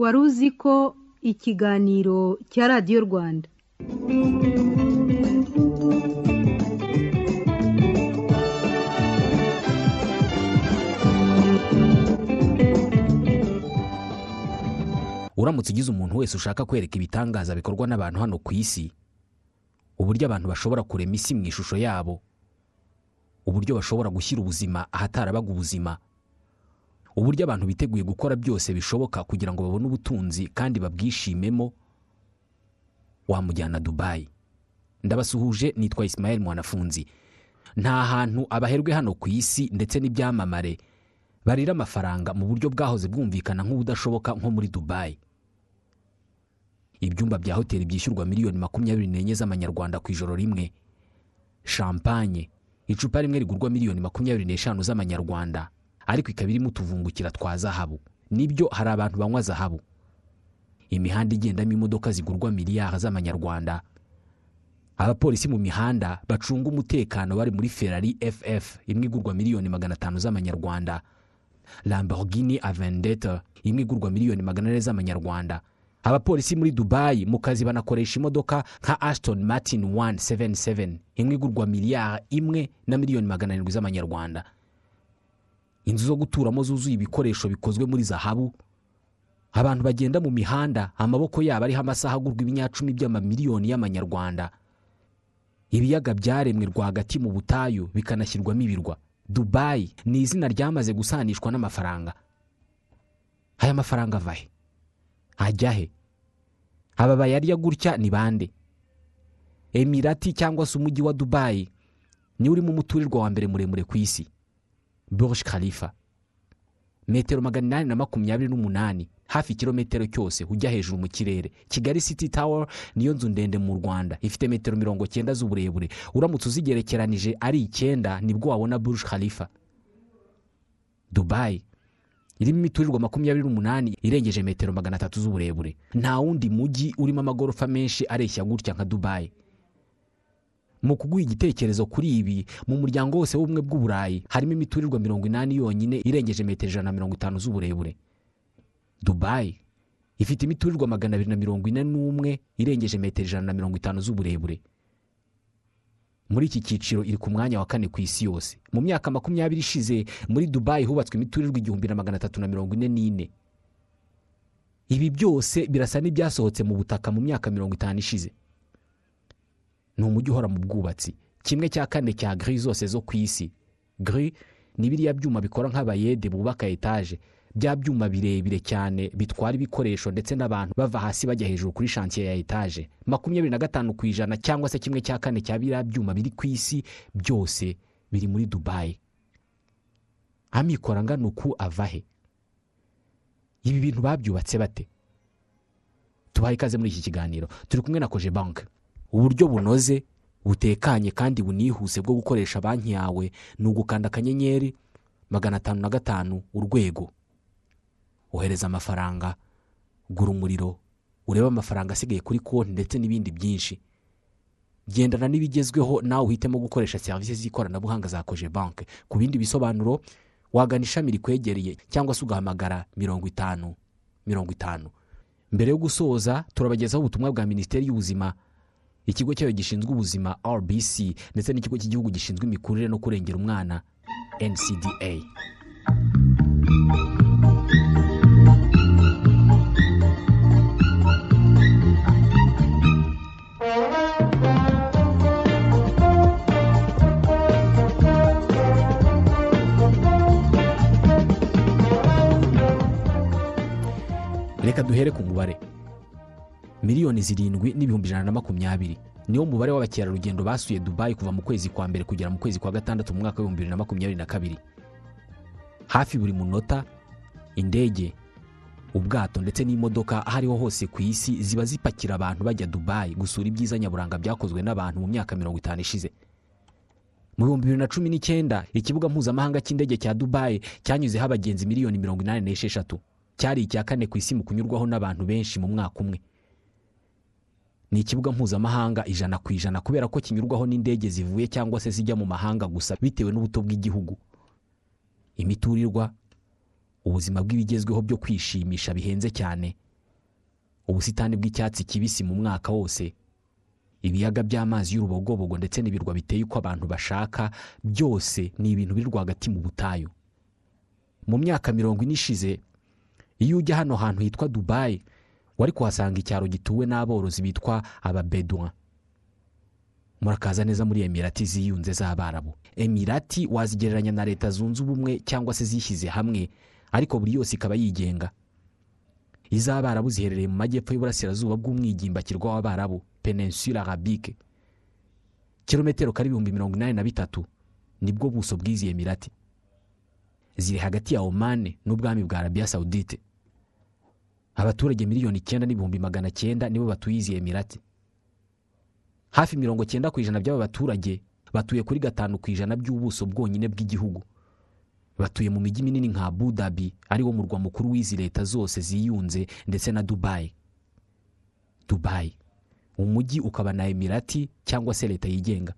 wari uzi ko ikiganiro cya radiyo rwanda? Uramutse ugize umuntu wese ushaka kwereka ibitangaza bikorwa n'abantu hano ku isi uburyo abantu bashobora kurema isi mu ishusho yabo uburyo bashobora gushyira ubuzima ahatarabaga ubuzima uburyo abantu biteguye gukora byose bishoboka kugira ngo babone ubutunzi kandi babwishimemo wamujyana dubayi ndabasuhuje nitwa Ismael mwanafunzi. Nta hantu abaherwe hano ku isi ndetse n'ibyamamare barira amafaranga mu buryo bwahoze bwumvikana nk'ubudashoboka nko muri dubayi ibyumba bya hoteli byishyurwa miliyoni makumyabiri n'enye z'amanyarwanda ku ijoro rimwe. Shampanye icupa rimwe rigurwa miliyoni makumyabiri n'eshanu z'amanyarwanda. Ariko ikaba irimo utuvungukira twa zahabu. Nibyo hari abantu banywa zahabu. Imihanda igendamo imodoka zigurwa miliyari z'amanyarwanda. Abapolisi mu mihanda bacunga umutekano bari muri ferari ff imwe igurwa miliyoni magana atanu z'amanyarwanda. Lamborghini avendeta imwe igurwa miliyoni magana ane z'amanyarwanda. Abapolisi muri dubayi mu kazi banakoresha imodoka nka ashton martin 177 imwe igurwa miliyari imwe na miliyoni magana arindwi z'amanyarwanda. Inzu zo guturamo zuzuye ibikoresho bikozwe muri zahabu. Abantu bagenda mu mihanda amaboko yabo ariho amasaha agurwa ibinyacumi by'amamiliyoni y'amanyarwanda. Ibiyaga byaremwe rwagati mu butayu bikanashyirwamo ibirwa. Dubayi ni izina ryamaze gusanishwa n'amafaranga. Aya mafaranga ava he? Ajya he? Aba bayarya gutya ni bande? Emirati cyangwa se umujyi wa dubayi niwo urimo umuturirwa wa mbere muremure ku isi. Burj khalifa. Metero magana inani na makumyabiri n'umunani hafi ikirometero cyose ujya hejuru mu kirere. Kigali city tower niyo nzu ndende mu rwanda. Ifite metero mirongo cyenda z'uburebure. Uramutse uzigerekeranije ari icyenda ni bwo wabona burj khalifa. Dubayi irimo imiturirwa makumyabiri n'umunani irengeje metero magana atatu z'uburebure. Nta wundi mujyi urimo amagorofa menshi areshya gutya nka dubayi mu kuguha igitekerezo kuri ibi mu muryango wose w'ubumwe bw'uburayi harimo imiturirwa mirongo inani yonyine irengeje metero ijana na mirongo itanu z'uburebure. Dubayi ifite imiturirwa magana abiri na mirongo ine n'umwe irengeje metero ijana na mirongo itanu z'uburebure. Muri iki cyiciro iri ku mwanya wa kane ku isi yose. Mu myaka makumyabiri ishize muri dubayi hubatswe imiturirwa igihumbi na magana atatu na mirongo ine n'ine. Ibi byose birasa n'ibyasohotse mu butaka mu myaka mirongo itanu ishize. Ni umujyi uhora mu bwubatsi. Kimwe cya kane cya giri zose zo ku isi. Giri ni biriya byuma bikora nk'abayede bubaka etaje. Bya byuma birebire cyane bitwara ibikoresho ndetse n'abantu bava hasi bajya hejuru kuri shansiye ya etaje. Makumyabiri na gatanu ku ijana cyangwa se kimwe cya kane cya biriya byuma biri ku isi byose biri muri dubayi amikoro angana uku ava he? Ibi bintu babyubatse bate? Tubahe ikaze muri iki kiganiro. Turi kumwe na koje banki uburyo bunoze butekanye kandi bunihuse bwo gukoresha banki yawe ni ugukanda akanyenyeri magana atanu na gatanu urwego. Wohereza amafaranga gura umuriro urebe amafaranga asigaye kuri konti ndetse n'ibindi byinshi. Gendana n'ibigezweho nawe uhitemo gukoresha serivisi z'ikoranabuhanga za koje banki ku bindi bisobanuro wagana ishami rikwegereye cyangwa se ugahamagara mirongo itanu mirongo itanu. Mbere yo gusoza turabagezaho ubutumwa bwa minisiteri y'ubuzima ikigo cyayo gishinzwe ubuzima rbc ndetse n'ikigo cy'igihugu gishinzwe imikurire no kurengera umwana ncda reka duhere ku mubare. Miliyoni zirindwi n'ibihumbi ijana na makumyabiri. Niwo mubare w'abakerarugendo basuye dubayi kuva mu kwezi kwa mbere kugera mu kwezi kwa gatandatu mu mwaka w'ibihumbi bibiri na makumyabiri na kabiri. Hafi buri munota indege ubwato ndetse n'imodoka aho ariho hose ku isi ziba zipakira abantu bajya dubayi gusura ibyiza nyaburanga byakozwe n'abantu mu myaka mirongo itanu ishize. Mu bihumbi bibiri na cumi n'icyenda ikibuga mpuzamahanga cy'indege cya dubayi cyanyuzeho abagenzi miliyoni mirongo inani n'esheshatu. Cyari icya kane ku isi mu kunyurwaho n'abantu benshi mu mwaka umwe. Ni ikibuga mpuzamahanga ijana ku ijana kubera ko kinyurwaho n'indege zivuye cyangwa se zijya mu mahanga gusa bitewe n'ubuto bw'igihugu. Imiturirwa ubuzima bw'ibigezweho byo kwishimisha bihenze cyane ubusitani bw'icyatsi kibisi mu mwaka wose ibiyaga by'amazi y'urubogobogo ndetse n'ibirwa biteye uko abantu bashaka byose ni ibintu biri rwagati mu butayu. Mu myaka mirongo ine ishize iyo ujya hano hantu hitwa dubayi wari kuhasanga icyaro gituwe n'aborozi bitwa ababedouin. Murakaza neza muri emirati ziyunze z'abarabu emirati wazigereranya na leta zunze ubumwe cyangwa se zishyize hamwe ariko buri yose ikaba yigenga. Iz'abarabu ziherereye mu majyepfo y'uburasirazuba bw'umwigimbakirwa w'abarabu peninsula arabique kilometero kari ibihumbi mirongo inani na bitatu ni bwo buso bw'izi emirati. Ziri hagati ya omani n'ubwami bwa arabiya sawudite abaturage miliyoni icyenda n'ibihumbi magana cyenda nibo batuye izi emirati hafi mirongo cyenda ku ijana by'aba baturage batuye kuri gatanu ku ijana by'ubuso bwonyine bw'igihugu. Batuye mu mijyi minini nka abu dhabi ari wo murwa mukuru w'izi leta zose ziyunze ndetse na dubayi dubayi umujyi ukaba na emirati cyangwa se leta yigenga.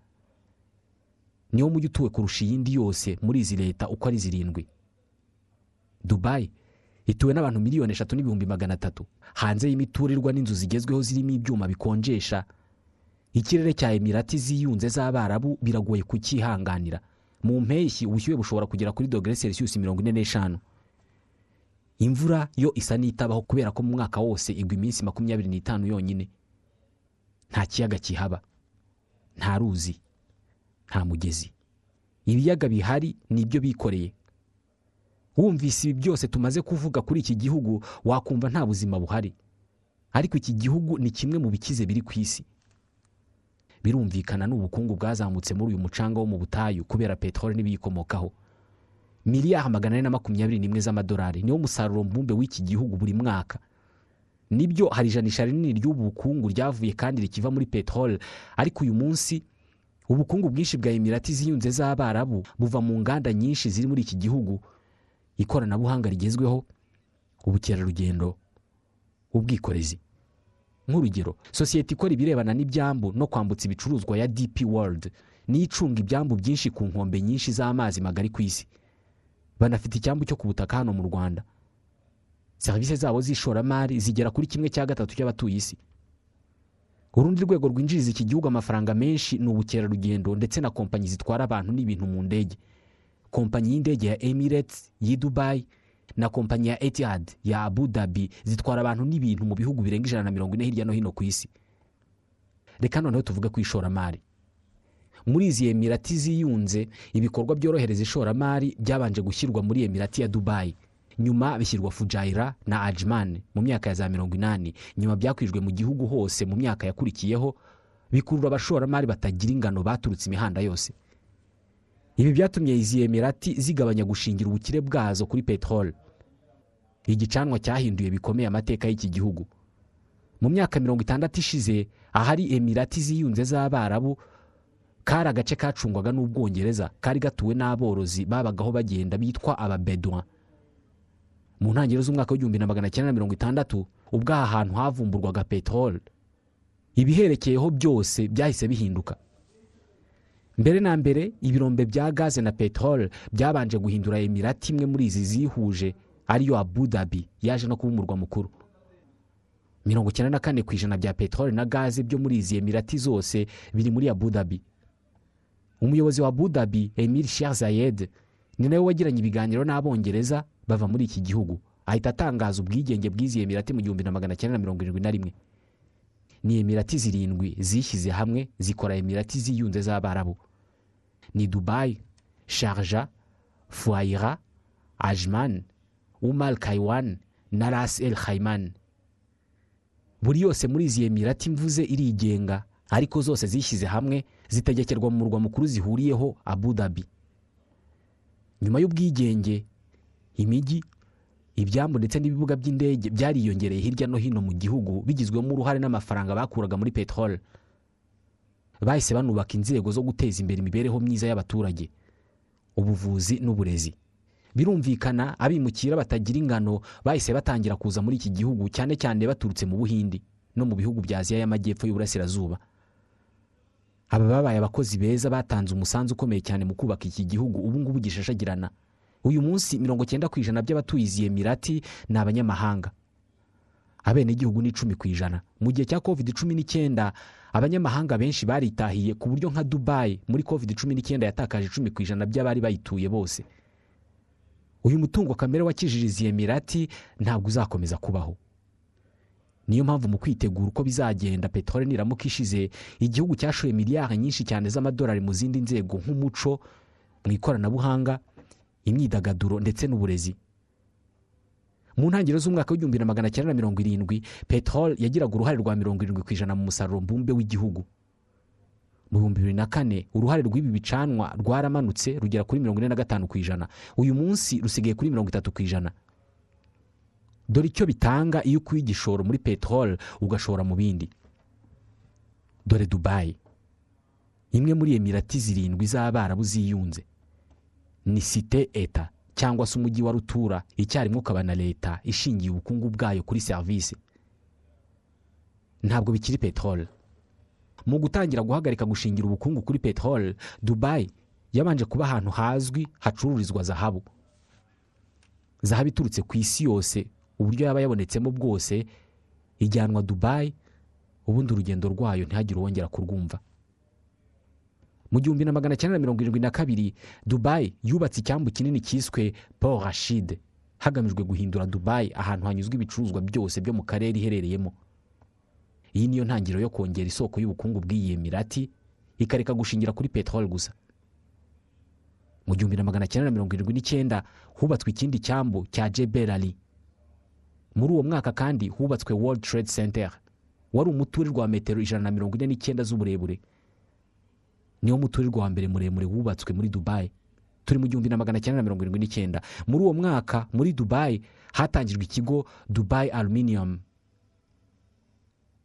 Niwo mujyi utuwe kurusha iyindi yose muri izi leta uko ari zirindwi. Dubayi ituwe n'abantu miliyoni eshatu n'ibihumbi magana atatu. Hanze y'imiturirwa n'inzu zigezweho zirimo ibyuma bikonjesha. Ikirere cya emirati ziyunze z'abarabu biragoye kucyihanganira mu mpeshyi ubushyuhe bushobora kugera kuri dogere selisiyusi mirongo ine n'eshanu. Imvura yo isa n'itabaho kubera ko mu mwaka wose igwa iminsi makumyabiri n'itanu yonyine. Nta kiyaga kihaba. Nta ruzi. Nta mugezi. Ibiyaga bihari ni ibyo bikoreye. Wumvise ibi byose tumaze kuvuga kuri iki gihugu wakumva nta buzima buhari. Ariko iki gihugu ni kimwe mu bikize biri ku isi. Birumvikana n'ubukungu bwazamutse muri uyu mucanga wo mu butayu kubera peteroli n'ibiyikomokaho. Miliyari magana ane na makumyabiri n'imwe z'amadolari niwo musaruro mbumbe w'iki gihugu buri mwaka. Nibyo hari ijanisha rinini ry'ubu bukungu ryavuye kandi rikiva muri peteroli. Ariko uyu munsi ubukungu bwinshi bwa emirati ziyunze z'abarabu buva mu nganda nyinshi ziri muri iki gihugu. Ikoranabuhanga rigezweho ubukerarugendo ubwikorezi. Nk'urugero sosiyete ikora ibirebana n'ibyambu no kwambutsa ibicuruzwa ya dp world niyo icunga ibyambu byinshi ku nkombe nyinshi z'amazi magari ku isi. Banafite icyambu cyo ku butaka hano mu rwanda. Serivisi zabo z'ishoramari zigera kuri kimwe cya gatatu cy'abatuye isi. Urundi rwego rwinjiriza iki gihugu amafaranga menshi ni ubukerarugendo ndetse na kompanyi zitwara abantu n'ibintu mu ndege. Kompanyi y'indege ya emirates y'i dubayi na kompanyi ya etihad ya abu dhabi zitwara abantu n'ibintu mu bihugu birenga ijana na mirongo ine hirya no hino ku isi. Reka noneho tuvuge ku ishoramari. Muri izi emirati ziyunze ibikorwa byorohereza ishoramari byabanje gushyirwa muri emirati ya dubayi nyuma bishyirwa fujayira na ajman mu myaka ya za mirongo inani. Nyuma byakwijwe mu gihugu hose mu myaka yakurikiyeho bikurura abashoramari batagira ingano baturutse imihanda yose. Ibi byatumye izi emirati zigabanya gushingira ubukire bwazo kuri peteroli igicanwa cyahinduye bikomeye amateka y'iki gihugu. Mu myaka mirongo itandatu ishize ahari emirati ziyunze z'abarabu kari agace kacungwaga n'ubwongereza kari gatuwe n'aborozi babagaho bagenda bitwa ababedouin mu ntangiriro z'umwaka w'igihumbi na magana cyenda na mirongo itandatu ubwo aha hantu havumburwaga peteroli ibiherekeyeho byose byahise bihinduka. Mbere na mbere ibirombe bya gaze na peteroli byabanje guhindura emirati imwe muri izi zihuje ariyo abu dhabi yaje no kuba umurwa mukuru. Mirongo icyenda na kane ku ijana bya peteroli na gaze byo muri izi emirati zose biri muri abu dhabi. Umuyobozi wa abu dhabi emir sheikh zayed ni nawe wagiranye ibiganiro n'abongereza bava muri iki gihugu. Ahita atangaza ubwigenge bw'izi emirati mu gihumbi na magana cyenda na mirongo irindwi na rimwe. Ni emirati zirindwi zishyize hamwe zikora emirati ziyunze z'abarabu ni dubayi sharja fuayira ajman umar kaiwan na ras el khaiman. Buri yose muri izi emirati mvuze irigenga ariko zose zishyize hamwe zitegekerwa mu murwa mukuru zihuriyeho abu dhabi. Nyuma y'ubwigenge imijyi ibyambu ndetse n'ibibuga by'indege byariyongereye hirya no hino mu gihugu bigizwemo uruhare n'amafaranga bakuraga muri peteroli bahise banubaka inzego zo guteza imbere imibereho myiza y'abaturage ubuvuzi n'uburezi. Birumvikana abimukira batagira ingano bahise batangira kuza muri iki gihugu cyane cyane baturutse mu buhindi no mu bihugu bya aziya y'amajyepfo y'uburasirazuba. Aba babaye abakozi beza batanze umusanzu ukomeye cyane mu kubaka iki gihugu ubu ngubu gishashagirana. Uyu munsi mirongo cyenda ku ijana by'abatuye izi emirati ni abanyamahanga. Abenegihugu ni icumi ku ijana. Mu gihe cya covid cumi n'icyenda abanyamahanga benshi baritahiye ku buryo nka dubayi muri covid cumi n'icyenda yatakaje icumi ku ijana by'abari bayituye bose. Uyu mutungo kamere wakijiriza emirati ntabwo uzakomeza kubaho. Niyo mpamvu mu kwitegura uko bizagenda peteroli niramuka ishize igihugu cyashoye miliyari nyinshi cyane z'amadolari mu zindi nzego nk'umuco mu ikoranabuhanga imyidagaduro ndetse n'uburezi. Mu ntangiriro z'umwaka w'igihumbi na magana cyenda na mirongo irindwi peteroli yagiraga uruhare rwa mirongo irindwi ku ijana mu musaruro mbumbe w'igihugu. Mu bihumbi bibiri na kane uruhare rw'ibi bicanwa rwaramanutse rugera kuri mirongo ine na gatanu ku ijana. Uyu munsi rusigaye kuri mirongo itatu ku ijana. Dore icyo bitanga iyo ukuye igishoro muri peteroli ugashora mu bindi. Dore dubayi imwe muri emirati zirindwi z'abarabu ziyunze. Ni site eta cyangwa se umujyi wa rutura icyarimwe ukaba na leta ishingiye ubukungu bwayo kuri serivisi ntabwo bikiri peteroli mu gutangira guhagarika gushingira ubukungu kuri peteroli dubayi yabanje kuba ahantu hazwi hacururizwa zahabu. Zahabu iturutse ku isi yose uburyo yaba yabonetsemo bwose ijyanwa dubayi ubundi urugendo rwayo ntihagire uwongera kurwumva. Mu gihumbi na magana cyenda na mirongo irindwi na kabiri dubayi yubatse icyambu kinini cyiswe paul rashide hagamijwe guhindura dubayi ahantu hanyuzwa ibicuruzwa byose byo mu karere iherereyemo. Iyi niyo ntangiriro yo kongera isoko y'ubukungu bw'iyi emirati ikareka gushingira kuri peteroli gusa. Mu gihumbi na magana cyenda na mirongo irindwi n'icyenda hubatswe ikindi cyambu cya jeberari muri uwo mwaka kandi hubatswe world trade center. Wari umuturirwa wa metero ijana na mirongo ine n'icyenda z'uburebure. Niwo muturirwa wa mbere muremure wubatswe muri dubayi turi mu gihumbi na magana cyenda na mirongo irindwi n'icyenda. Muri uwo mwaka muri dubayi hatangijwe ikigo dubayi aluminium.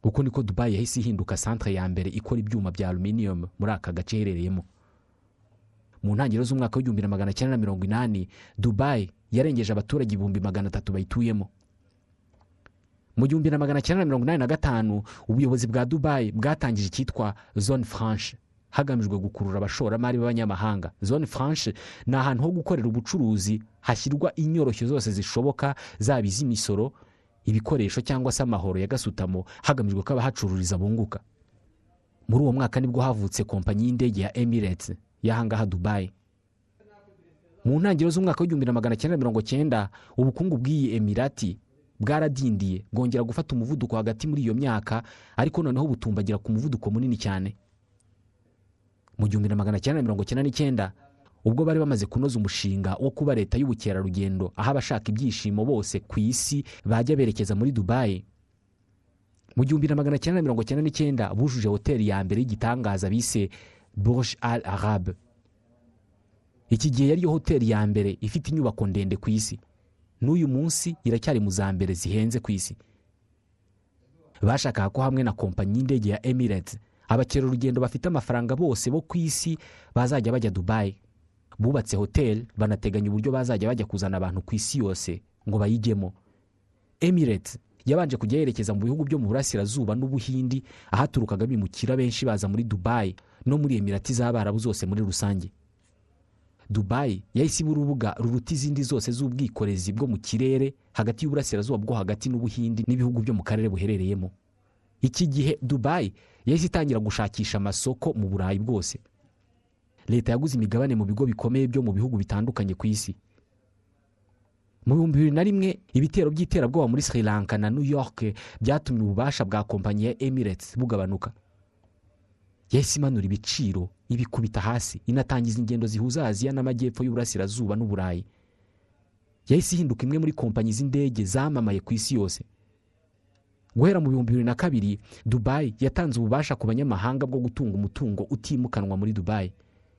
Uko niko dubayi yahise ihinduka santere ya mbere ikora ibyuma bya aluminium muri aka gace iherereyemo. Mu ntangiriro z'umwaka w'igihumbi na magana cyenda na mirongo inani dubayi yarengeje abaturage ibihumbi magana atatu bayituyemo. Mu gihumbi na magana cyenda na mirongo inani na gatanu ubuyobozi bwa dubayi bwatangije icyitwa zone franche. Hagamijwe gukurura abashoramari b'abanyamahanga. Zone franche ni ahantu ho gukorera ubucuruzi hashyirwa inyoroshyo zose zishoboka zaba iz'imisoro ibikoresho cyangwa se amahoro ya gasutamo hagamijwe ko abahacururiza bunguka. Muri uwo mwaka ni bwo havutse kompanyi y'indege ya emirates y'ahangaha dubayi mu ntangiriro z'umwaka w'igihumbi na magana cyenda mirongo cyenda ubukungu bw'iyi emirati bwaradindiye bwongera gufata umuvuduko hagati muri iyo myaka ariko noneho butumbagira ku muvuduko munini cyane. Mu gihumbi na magana cyenda mirongo cyenda n'icyenda ubwo bari bamaze kunoza umushinga wo kuba leta y'ubukerarugendo aho abashaka ibyishimo bose ku isi bajya berekeza muri dubayi mu gihumbi na magana cyenda mirongo cyenda n'icyenda bujuje hoteli ya mbere y'igitangaza bise burj al arab. Iki gihe yariyo hoteli ya mbere ifite inyubako ndende ku isi. N'uyu munsi iracyari mu za mbere zihenze ku isi. Bashakaga ko hamwe na kompanyi y'indege ya emirates abakerarugendo bafite amafaranga bose bo ku isi bazajya bajya dubayi bubatse hoteli banateganya uburyo bazajya bajya kuzana abantu ku isi yose ngo bayijyemo. Emirates yabanje kujya yerekeza mu bihugu byo mu burasirazuba n'ubuhindi ahaturukaga bimukira benshi baza muri dubayi no muri emirati z'abarabu zose muri rusange. Dubayi yahise iba urubuga ruruta izindi zose z'ubwikorezi bwo mu kirere hagati y'uburasirazuba bwo hagati n'ubuhindi n'ibihugu byo mu karere buherereyemo. Iki gihe dubayi yahise itangira gushakisha amasoko mu burayi bwose. Leta yaguze imigabane mu bigo bikomeye byo mu bihugu bitandukanye ku isi. Mu bihumbi bibiri na rimwe ibitero by'iterabwoba muri sri lanka na new york byatumye ububasha bwa kompanyi ya emirates bugabanuka. Yahise imanura ibiciro ibikubita hasi inatangiza ingendo zihuza aziya n'amajyepfo y'uburasirazuba n'uburayi yahise ihinduka imwe muri kompanyi z'indege zamamaye ku isi yose. Guhera mu bihumbi bibiri na kabiri dubayi yatanze ububasha ku banyamahanga bwo gutunga umutungo utimukanwa muri dubayi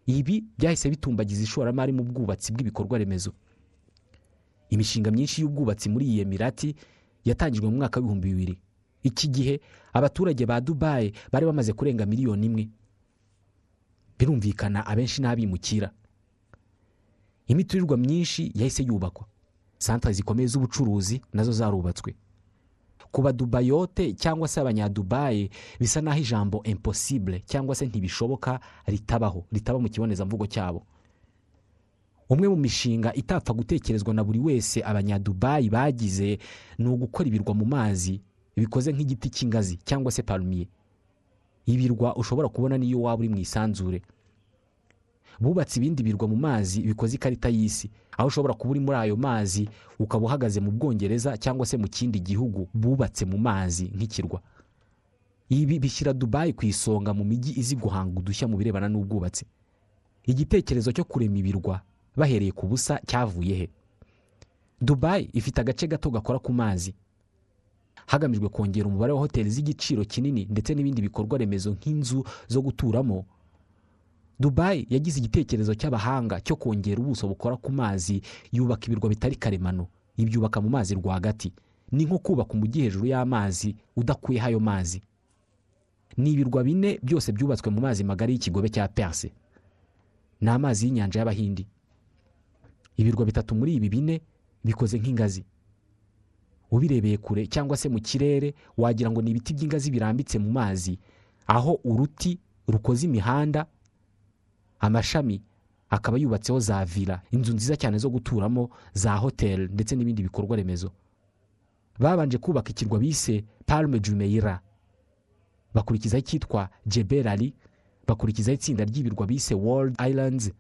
ibi byahise bitumbagiza ishoramari mu bwubatsi bw'ibikorwa remezo imishinga myinshi y'ubwubatsi muri iyi emirati yatangijwe mu mwaka w'ibihumbi bibiri. Iki gihe abaturage ba dubayi bari bamaze kurenga miliyoni imwe. Birumvikana abenshi n'abimukira. Imiturirwa myinshi yahise yubakwa. Santere zikomeye z'ubucuruzi na zo zarubatswe. Ku badubayote cyangwa se abanyadubayi bisa n'aho ijambo impossible cyangwa se ntibishoboka ritabaho ritaba mu kibonezamvugo cyabo. Umwe mu mishinga itapfa gutekerezwa na buri wese abanyadubayi bagize ni ugukora ibirwa mu mazi bikoze nk'igiti cy'ingazi cyangwa se parumiye ibirwa ushobora kubona n'iyo waba uri mu isanzure. Bubatse ibindi birwa mu mazi bikoze ikarita y'isi. Aho ushobora kuba uri muri ayo mazi ukaba uhagaze mu bwongereza cyangwa se mu kindi gihugu bubatse mu mazi nk'ikirwa. Ibi bishyira dubayi ku isonga mu mijyi izi guhanga udushya mu birebana n'ubwubatsi. Igitekerezo cyo kurema ibirwa bahereye ku busa cyavuye he? Dubayi ifite agace gato gakora ku mazi. Hagamijwe kongera umubare wa hoteli z'igiciro kinini ndetse n'ibindi bikorwa remezo nk'inzu zo guturamo dubayi yagize igitekerezo cy'abahanga cyo kongera ubuso bukora ku mazi yubaka ibirwa bitari karemano. Ibyubaka mu mazi rwagati. Ni nko kubaka umujyi hejuru y'amazi udakuyeho ayo mazi. Ni ibirwa bine byose byubatswe mu mazi magari y'ikigobe cya perse. Ni amazi y'inyanja y'abahindi. Ibirwa bitatu muri ibi bine bikoze nk'ingazi. Ubirebeye kure cyangwa se mu kirere wagira ngo ni ibiti by'ingazi birambitse mu mazi. Aho uruti rukoze imihanda amashami akaba yubatseho za vila inzu nziza cyane zo guturamo za hoteli ndetse n'ibindi bikorwa remezo. Babanje kubaka ikirwa bise palme jumeira bakurikizaho icyitwa jeberari bakurikizaho itsinda ry'ibirwa bise world islands.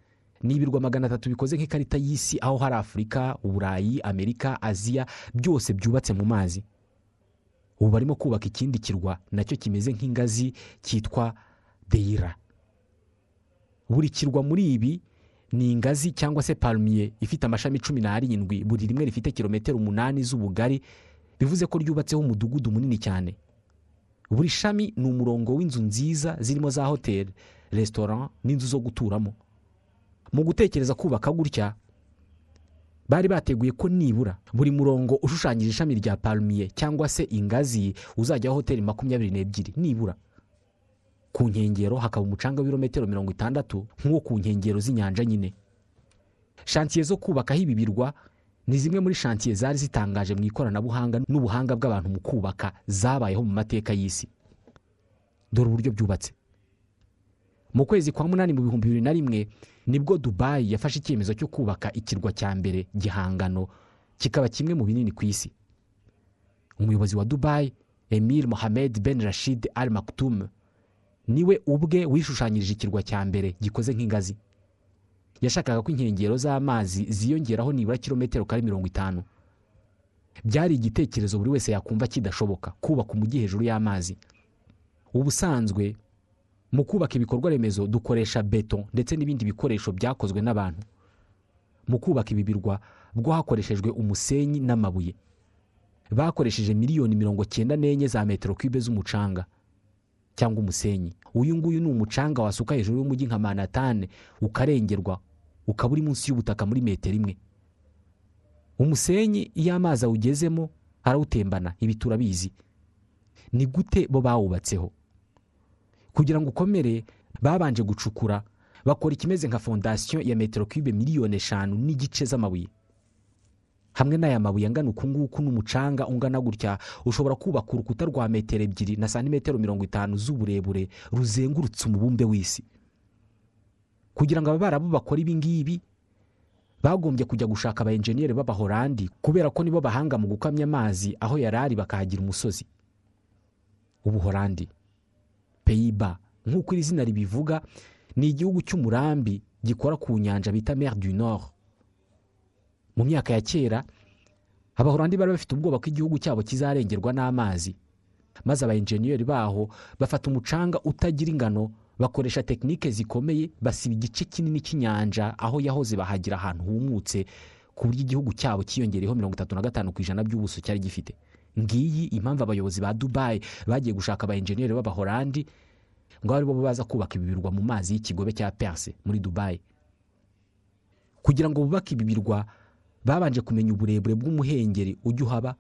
Ni ibirwa magana atatu bikoze nk'ikarita y'isi aho hari afurika uburayi amerika aziya byose byubatse mu mazi. Ubu barimo kubaka ikindi kirwa na cyo kimeze nk'ingazi cyitwa deira buri kirwa muri ibi ni ingazi cyangwa se parumiye ifite amashami cumi n'arindwi buri rimwe rifite kilometero umunani z'ubugari bivuze ko ryubatseho umudugudu munini cyane. Buri shami ni umurongo w'inzu nziza zirimo za hoteli resitora n'inzu zo guturamo. Mu gutekereza kubaka gutya bari bateguye ko nibura buri murongo ushushanyije ishami rya parumiye cyangwa se ingazi uzajyaho hoteli makumyabiri n'ebyiri nibura. Ku nkengero hakaba umucanga w'ibirometero mirongo itandatu nk'uwo ku nkengero z'inyanja nyine. Shansiye zo kubakaho ibi birwa ni zimwe muri shansiye zari zitangaje mu ikoranabuhanga n'ubuhanga bw'abantu mu kubaka zabayeho mu mateka y'isi. Dore uburyo byubatse mu kwezi kwa munani mu bihumbi bibiri na rimwe ni bwo dubayi yafashe icyemezo cyo kubaka ikirwa cya mbere gihangano kikaba kimwe mu binini ku isi. Umuyobozi wa dubayi emile mohamed ben rashid al maktoum ni we ubwe wishushanyirije ikirwa cya mbere gikoze nk'ingazi. Yashakaga ko inkengero z'amazi ziyongeraho nibura kilometero kare mirongo itanu. Byari igitekerezo buri wese yakumva kidashoboka kubaka umujyi hejuru y'amazi. Ubusanzwe mu kubaka ibikorwa remezo dukoresha beto ndetse n'ibindi bikoresho byakozwe n'abantu. Mu kubaka ibi birwa bwo hakoreshejwe umusenyi n'amabuye. Bakoresheje miliyoni mirongo cyenda n'enye za metero kibe z'umucanga cyangwa umusenyi. Uyu nguyu ni umucanga wasuka hejuru y'umujyi nka manatane ukarengerwa ukaba uri munsi y'ubutaka muri metero imwe. Umusenyi iyo amazi awugezemo arawutembana ibi turabizi. Ni gute bo bawubatseho? Kugira ngo ukomere babanje gucukura bakora ikimeze nka fondasiyo ya metero kibe miliyoni eshanu n'igice z'amabuye. Hamwe n'aya mabuye angana uku nguku n'umucanga ungana gutya ushobora kubaka urukuta rwa metero ebyiri na santimetero mirongo itanu z'uburebure ruzengurutse umubumbe w'isi. Kugira ngo ababarabu bakore ibi ngibi bagombye kujya gushaka aba enjeniyeri b'abahorandi kubera ko nibo bahanga mu gukamya amazi aho yari ari bakahagira umusozi. Ubuhorandi peyiba nk'uko iri zina ribivuga ni igihugu cy'umurambi gikora ku nyanja bita mer du nord. Mu myaka ya kera abahorandi bari bafite ubwoba ko igihugu cyabo kizarengerwa n'amazi. Maze aba enjeniyeri baho bafata umucanga utagira ingano bakoresha tekinike zikomeye basiba igice kinini cy'inyanja aho yahoze bahagira ahantu humutse ku buryo igihugu cyabo cyiyongereyeho mirongo itatu na gatanu ku ijana by'ubuso cyari gifite. Ngiyi impamvu abayobozi ba dubayi bagiye gushaka aba enjeniyeri b'abahorandi ngo ari bo baza kubaka ibi birwa mu mazi y'ikigobe cya perse muri dubayi kugira ngo bubake ibi birwa babanje kumenya uburebure bw'umuhengeri ujya uhaba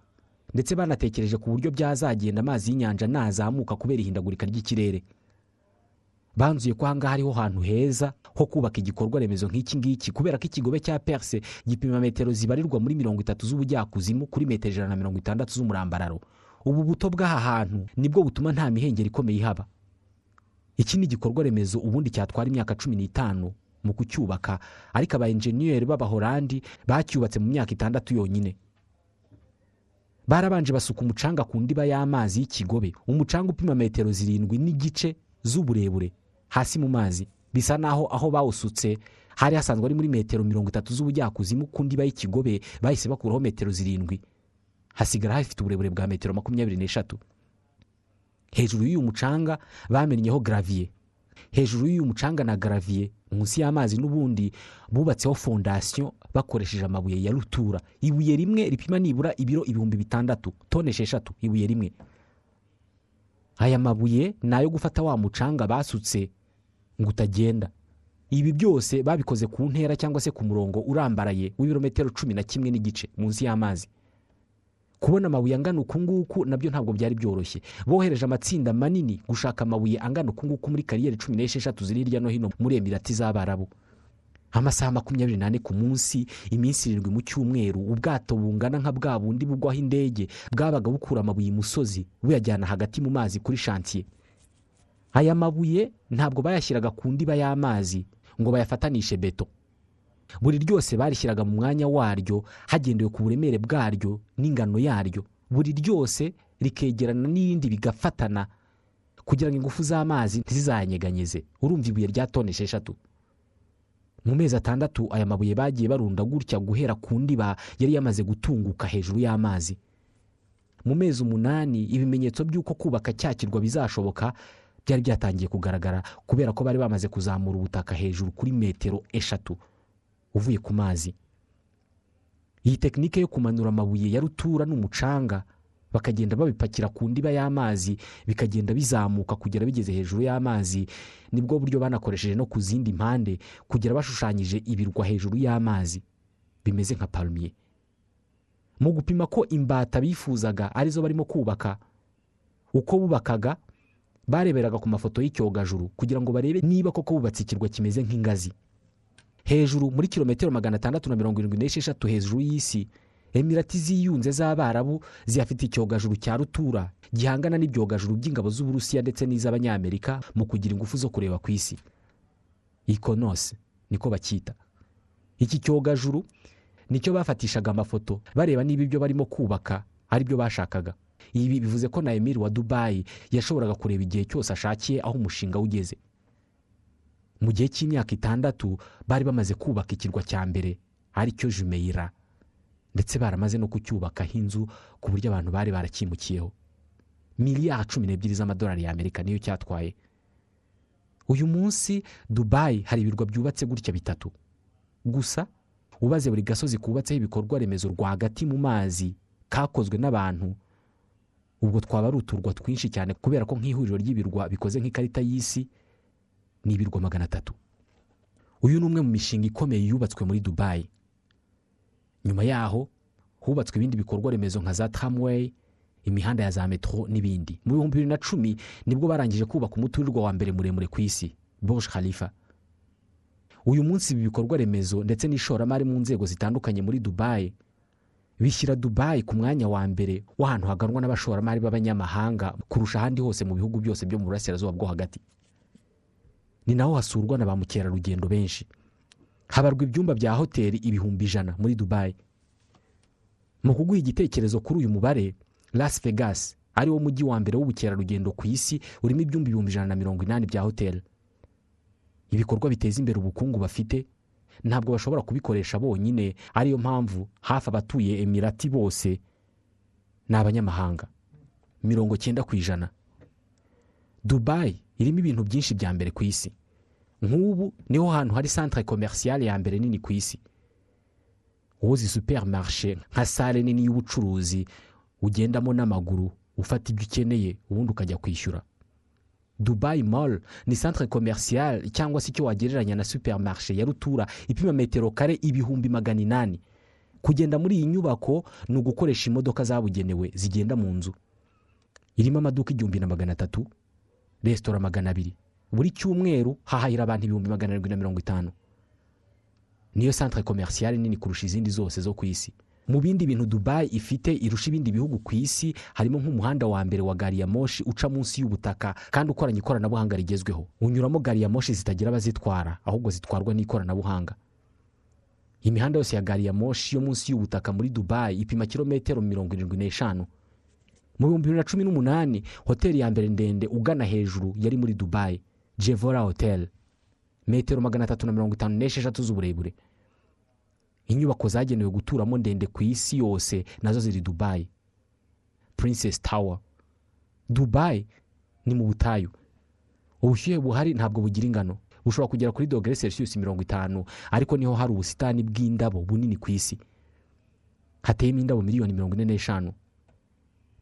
ndetse banatekereje ku buryo byazagenda amazi y'inyanja nazamuka kubera ihindagurika ry'ikirere. Banzuye ko ahangaha ariho hantu heza ho kubaka igikorwa remezo nk'iki ngiki kubera ko ikigobe cya perse gipima metero zibarirwa muri mirongo itatu z'ubujyakuzimu kuri metero ijana na mirongo itandatu z'umurambararo. Ubu buto bw'aha hantu ni bwo butuma nta mihengeri ikomeye ihaba. Iki ni igikorwa remezo ubundi cyatwara imyaka cumi n'itanu. Mu kucyubaka. Ariko aba enjeniyeri b'abahorandi bacyubatse mu myaka itandatu yonyine. Barabanje basuka umucanga ku ndiba y'amazi y'ikigobe. Umucanga upima metero zirindwi n'igice z'uburebure. Hasi mu mazi. Bisa naho aho bawusutse. Hari hasanzwe ari muri metero mirongo itatu z'ubujyakuzimu ku ndiba y'ikigobe. Bahise bakuraho metero zirindwi. Hasigara hafite uburebure bwa metero makumyabiri n'eshatu. Hejuru y'uyu mucanga bamennyeho garaviye hejuru y'uyu mucanga na garaviye munsi y'amazi n'ubundi bubatseho fondasiyo bakoresheje amabuye ya rutura. Ibuye rimwe ripima nibura ibiro ibihumbi bitandatu tone esheshatu ibuye rimwe. Aya mabuye ni ayo gufata wa mucanga basutse ngo utagenda. Ibi byose babikoze ku ntera cyangwa se ku murongo urambaraye w'ibirometero cumi na kimwe n'igice munsi y'amazi. Kubona amabuye angana uku nguku na byo ntabwo byari byoroshye. Bohereje amatsinda manini gushaka amabuye angana uku nguku muri kariyeri cumi n'esheshatu ziri hirya no hino muri emirati z'abarabu amasaha makumyabiri n'ane ku munsi iminsi irindwi mu cyumweru ubwato bungana nka bwa bundi bugwaho indege bwabaga bukura amabuye imusozi buyajyana hagati mu mazi kuri shantiye aya mabuye ntabwo bayashyiraga ku ndiba y'amazi ngo bayafatanishe beto. Buri ryose barishyiraga mu mwanya waryo hagendewe ku buremere bwaryo n'ingano yaryo. Buri ryose rikegerana n'irindi bigafatana kugira ngo ingufu z'amazi ntizizayanyeganyeze urumva ibuye rya tone esheshatu. Mu mezi atandatu aya mabuye bagiye barunda gutya guhera ku ndiba yari yamaze gutunguka hejuru y'amazi. Mu mezi umunani ibimenyetso by'uko kubaka cya kirwa bizashoboka byari byatangiye kugaragara kubera ko bari bamaze kuzamura ubutaka hejuru kuri metero eshatu. Uvuye ku mazi. Iyi tekinike yo kumanura amabuye ya rutura n'umucanga bakagenda babipakira ku ndiba y'amazi bikagenda bizamuka kugera bigeze hejuru y'amazi ni bwo buryo banakoresheje no ku zindi mpande kugera bashushanyije ibirwa hejuru y'amazi. Bimeze nka parumiye mu gupima ko imbata bifuzaga ari zo barimo kubaka uko bubakaga bareberaga ku mafoto y'icyogajuru kugira ngo barebe niba koko bubatse ikirwa kimeze nk'ingazi. Hejuru muri kilometero magana atandatu na mirongo irindwi n'esheshatu hejuru y'isi. Emirati ziyunze z'abarabu ziyafite icyogajuru cya rutura gihangana n'ibyogajuru by'ingabo z'uburusiya ndetse n'iz'abanyamerika mu kugira ingufu zo kureba ku isi. Ikonosi niko bacyita iki cyogajuru ni cyo bafatishaga amafoto bareba niba ibyo barimo kubaka ari byo bashakaga. Ibi bivuze ko na emiri wa dubayi yashoboraga kureba igihe cyose ashakiye aho umushinga ugeze. Mu gihe cy'imyaka itandatu bari bamaze kubaka ikirwa cya mbere ari cyo jumeyira ndetse baramaze no kucyubakaho inzu ku buryo abantu bari barakimukiyeho. Miliyari cumi n'ebyiri z'amadolari y'amerika niyo cyatwaye. Uyu munsi dubayi hari ibirwa byubatse gutya bitatu. Gusa ubaze buri gasozi kubatseho ibikorwa remezo rwagati mu mazi kakozwe n'abantu. Ubwo twaba ari uturwa twinshi cyane kubera ko nk'ihuriro ry'ibirwa bikoze nk'ikarita y'isi ni ibirwa magana atatu. Uyu ni umwe mu mishinga ikomeye yubatswe muri dubayi nyuma yaho hubatswe ibindi bikorwa remezo nka za tramway imihanda ya za metro n'ibindi. Mu bihumbi bibiri na cumi ni bwo barangije kubaka umuturirwa wa mbere muremure ku isi Burj Khalifa. Uyu munsi ibi bikorwa remezo ndetse n'ishoramari mu nzego zitandukanye muri dubayi bishyira dubayi ku mwanya wa mbere w'ahantu haganwa n'abashoramari b'abanyamahanga kurusha ahandi hose mu bihugu byose byo mu burasirazuba bwo hagati. Ni naho hasurwa na ba mukerarugendo benshi. Habarwa ibyumba bya hoteli ibihumbi ijana muri dubayi mu kuguha igitekerezo kuri uyu mubare las vegas ari wo mujyi wa mbere w'ubukerarugendo ku isi urimo ibyumba ibihumbi ijana na mirongo inani bya hoteli ibikorwa biteza imbere ubukungu bafite ntabwo bashobora kubikoresha bonyine ariyo mpamvu hafi abatuye emirati bose ni abanyamahanga. Mirongo cyenda ku ijana. Dubayi irimo ibintu byinshi bya mbere ku isi. Nk'ubu ni ho hantu hari santire komerisiyale ya mbere nini ku isi. Uzi superimarishe nka sale nini y'ubucuruzi ugendamo n'amaguru ufata ibyo ukeneye ubundi ukajya kwishyura. Dubayi mall ni santire komerisiyale cyangwa se icyo wagereranya na superimarishe ya rutura ipima metero kare ibihumbi magana inani. Kugenda muri iyi nyubako ni ugukoresha imodoka zabugenewe zigenda mu nzu. Irimo amaduka igihumbi na magana atatu resitora magana abiri. Buri cyumweru hahahira abantu ibihumbi magana arindwi na mirongo itanu. Niyo santire komerisiyale nini kurusha izindi zose zo ku isi. Mu bindi bintu dubayi ifite irusha ibindi bihugu ku isi harimo nk'umuhanda wa mbere wa gari ya moshi uca munsi y'ubutaka kandi ukoranye ikoranabuhanga rigezweho. Unyuramo gari ya moshi zitagira abazitwara ahubwo zitwarwa n'ikoranabuhanga. Imihanda yose ya gari ya moshi yo munsi y'ubutaka muri dubayi ipima kilometero mirongo irindwi n'eshanu. Mu bihumbi bibiri na cumi n'umunani hoteli ya mbere ndende ugana hejuru yari muri dubayi jevora hoteli metero magana atatu na mirongo itanu n'esheshatu z'uburebure. Inyubako zagenewe guturamo ndende ku isi yose na zo ziri dubayi princess tower. Dubayi ni mu butayu. Ubushyuhe buhari ntabwo bugira ingano. Bushobora kugera kuri dogere celsius mirongo itanu ariko ni ho hari ubusitani bw'indabo bunini ku isi. Hateyemo indabo miliyoni mirongo ine n'eshanu.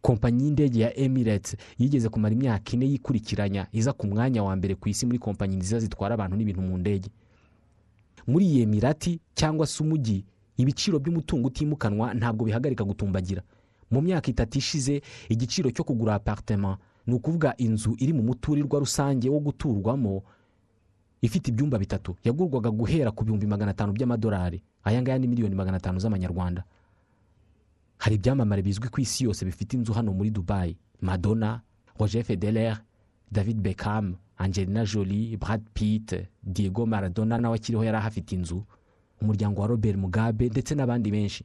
Kompanyi y'indege ya emirates yigeze kumara imyaka ine yikurikiranya iza ku mwanya wa mbere ku isi muri kompanyi nziza zitwara abantu n'ibintu mu ndege. Muri iyi emirati cyangwa se umujyi ibiciro by'umutungo utimukanwa ntabwo bihagarika gutumbagira. Mu myaka itatu ishize igiciro cyo kugura aparitema ni ukuvuga inzu iri mu muturirwa rusange wo guturwamo ifite ibyumba bitatu. Yagurwaga guhera ku bihumbi magana atanu by'amadolari. Aya ngaya ni miliyoni magana atanu z'amanyarwanda. Hari ibyamamare bizwi ku isi yose bifite inzu hano muri dubayi madonna roger federer david beckham angelina jolie brad pitt diego maradona nawe akiriho yari ahafite inzu. Umuryango wa robert mugabe ndetse n'abandi benshi.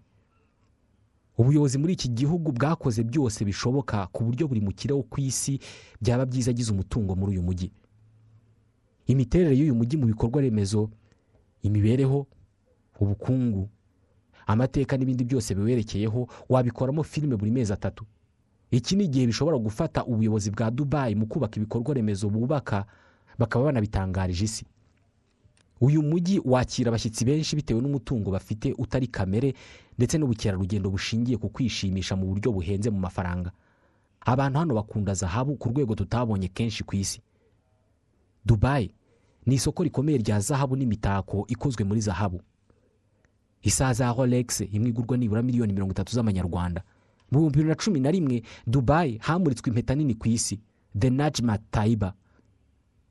Ubuyobozi muri iki gihugu bwakoze byose bishoboka ku buryo buri mukire wo ku isi byaba byiza agize umutungo muri uyu mujyi imiterere y'uyu mujyi mu bikorwa remezo imibereho ubukungu amateka n'ibindi byose biwerekeyeho wabikoramo filime buri mezi atatu. Iki ni igihe bishobora gufata ubuyobozi bwa dubayi mu kubaka ibikorwa remezo bubaka bakaba banabitangarije isi. Uyu mujyi wakira abashyitsi benshi bitewe n'umutungo bafite utari kamere ndetse n'ubukerarugendo bushingiye ku kwishimisha mu buryo buhenze mu mafaranga. Abantu hano bakunda zahabu ku rwego tutabonye kenshi ku isi. Dubayi ni isoko rikomeye rya zahabu n'imitako ikozwe muri zahabu. Isaha za rolex imwe igurwa nibura miliyoni mirongo itatu z'amanyarwanda. Mu bihumbi bibiri na cumi na rimwe dubayi hamuritswe impeta nini ku isi. The najma tayiba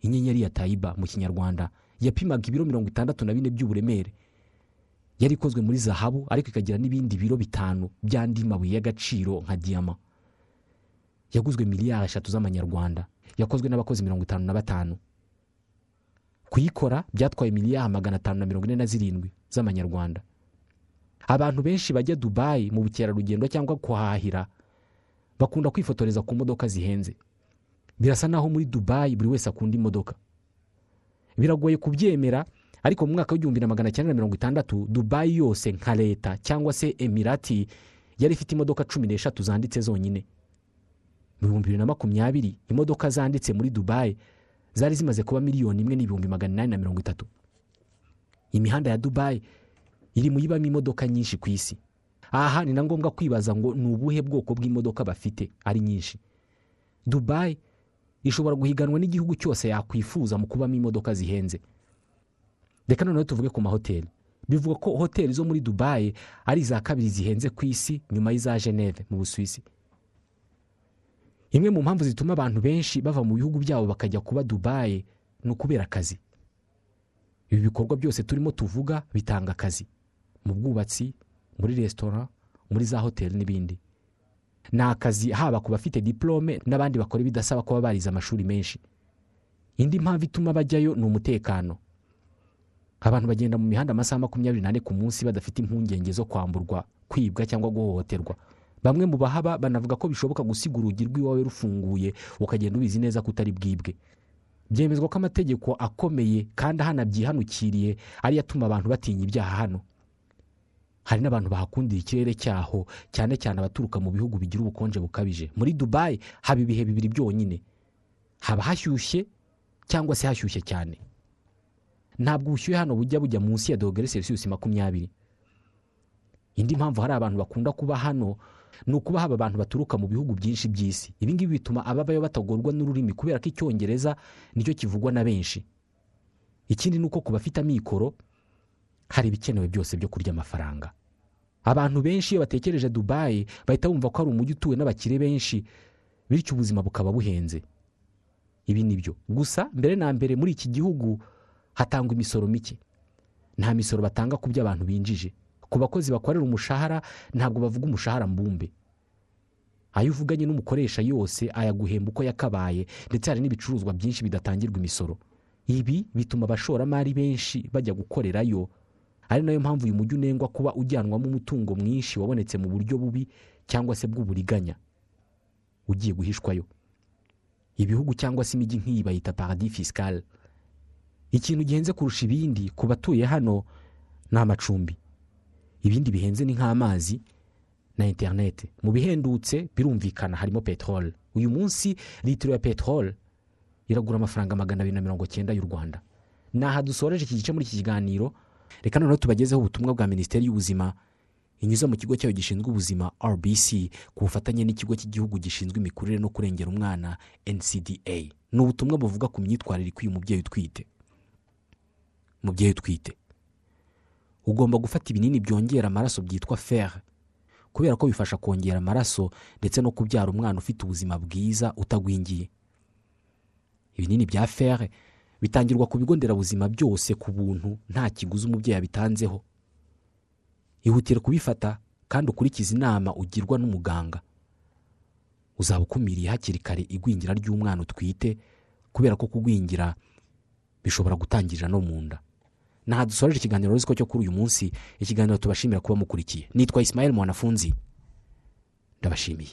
inyenyeri ya tayiba mu kinyarwanda. Yapimaga ibiro mirongo itandatu na bine by'uburemere. Yari ikozwe muri zahabu ariko ikagira n'ibindi biro bitanu by'andi mabuye y'agaciro nka diyama yaguzwe miliyari eshatu z'amanyarwanda. Yakozwe n'abakozi mirongo itanu na batanu. Kuyikora byatwaye miliyari magana atanu na mirongo ine na zirindwi z'amanyarwanda. Abantu benshi bajya dubayi mu bukerarugendo cyangwa kuhahira bakunda kwifotoreza ku modoka zihenze. Birasa naho muri dubayi buri wese akunda imodoka. Biragoye kubyemera ariko mu mwaka w'igihumbi na magana cyenda na mirongo itandatu dubayi yose nka leta cyangwa se emirati yari ifite imodoka cumi n'eshatu zanditse zonyine. Mu bihumbi bibiri na makumyabiri imodoka zanditse muri dubayi zari zimaze kuba miliyoni imwe n'ibihumbi magana inani na mirongo itatu. Imihanda ya dubayi iri mu yibamo imodoka nyinshi ku isi. Aha ni na ngombwa kwibaza ngo ni ubuhe bwoko bw'imodoka bafite ari nyinshi. Dubayi ishobora guhiganwa n'igihugu cyose yakwifuza mu kubamo imodoka zihenze. Reka noneho tuvuge ku mahoteli. Bivuga ko hoteli zo muri dubayi ari iza kabiri zihenze ku isi nyuma y'iza geneve mu busuwisi. Imwe mu mpamvu zituma abantu benshi bava mu bihugu byabo bakajya kuba dubayi ni ukubera akazi. Ibi bikorwa byose turimo tuvuga bitanga akazi. Mu bwubatsi muri resitora muri za hoteli n'ibindi. Ni akazi haba ku bafite diporome n'abandi bakora ibidasaba kuba barize amashuri menshi. Indi mpamvu ituma bajyayo ni umutekano. Abantu bagenda mu mihanda amasaha makumyabiri n'ane ku munsi badafite impungenge zo kwamburwa kwibwa cyangwa guhohoterwa. Bamwe mu bahaba banavuga ko bishoboka gusiga urugi rw'iwawe rufunguye ukagenda ubizi neza ko utari bwibwe. Byemezwa ko amategeko akomeye kandi ahanabyihanukiriye ariyo atuma abantu batinya ibyaha hano. Hari n'abantu bahakundira ikirere cyaho cyane cyane abaturuka mu bihugu bigira ubukonje bukabije. Muri dubayi haba ibihe bibiri byonyine. Haba hashyushye cyangwa se hashyushye cyane. Ntabwo ubushyuhe hano bujya bujya munsi ya dogere celsius makumyabiri. Indi mpamvu hari abantu bakunda kuba hano ni ukuba haba abantu baturuka mu bihugu byinshi by'isi. Ibi ngibi bituma ababayo batagorwa n'ururimi kubera ko icyongereza ni cyo kivugwa na benshi. Ikindi ni uko ku bafite amikoro hari ibikenewe byose byo kurya amafaranga. Abantu benshi iyo batekereje dubayi bahita bumva ko ari umujyi utuwe n'abakire benshi bityo ubuzima bukaba buhenze. Ibi ni byo. Gusa mbere na mbere muri iki gihugu hatangwa imisoro mike. Nta misoro batanga ku byo abantu binjije. Ku bakozi bakorera umushahara ntabwo bavuga umushahara mbumbe. Ayo uvuganye n'umukoresha yose ayaguhemba uko yakabaye ndetse hari n'ibicuruzwa byinshi bidatangirwa imisoro. Ibi bituma abashoramari benshi bajya gukorerayo ari na yo mpamvu uyu mujyi unengwa kuba ujyanwamo umutungo mwinshi wabonetse mu buryo bubi cyangwa se bw'uburiganya. Ugiye guhishwayo. Ibihugu cyangwa se imijyi nk'iyi bayita paradis fiscal. Ikintu gihenze kurusha ibindi ku batuye hano ni amacumbi ibindi bihenze ni nk'amazi na interineti mu bihendutse birumvikana harimo peteroli uyu munsi litiro ya peteroli iragura amafaranga magana abiri na mirongo cyenda y'u rwanda. Ni aha dusoreje iki gice muri iki kiganiro reka noneho tubagezeho ubutumwa bwa minisiteri y'ubuzima inyuze mu kigo cyayo gishinzwe ubuzima rbc ku bufatanye n'ikigo cy'igihugu gishinzwe imikurire no kurengera umwana ncda ni ubutumwa buvuga ku myitwarire ikwiye umubyeyi utwite. Umubyeyi utwite. Ugomba gufata ibinini byongera amaraso byitwa fer kubera ko bifasha kongera amaraso ndetse no kubyara umwana ufite ubuzima bwiza utagwingiye. Ibinini bya fer bitangirwa ku bigo nderabuzima byose ku buntu nta kiguzi umubyeyi abitanzeho ihutire kubifata kandi ukurikize inama ugirwa n'umuganga. Uzaba ukumiriye hakiri kare igwingira ry'umwana utwite kubera ko kugwingira bishobora gutangirira no mu nda. Ntaha dusoreje ikiganiro ko cyo kuri uyu munsi ikiganiro tubashimira kuba mukurikiye. Nitwa Ismael mwanafunzi. Ndabashimiye.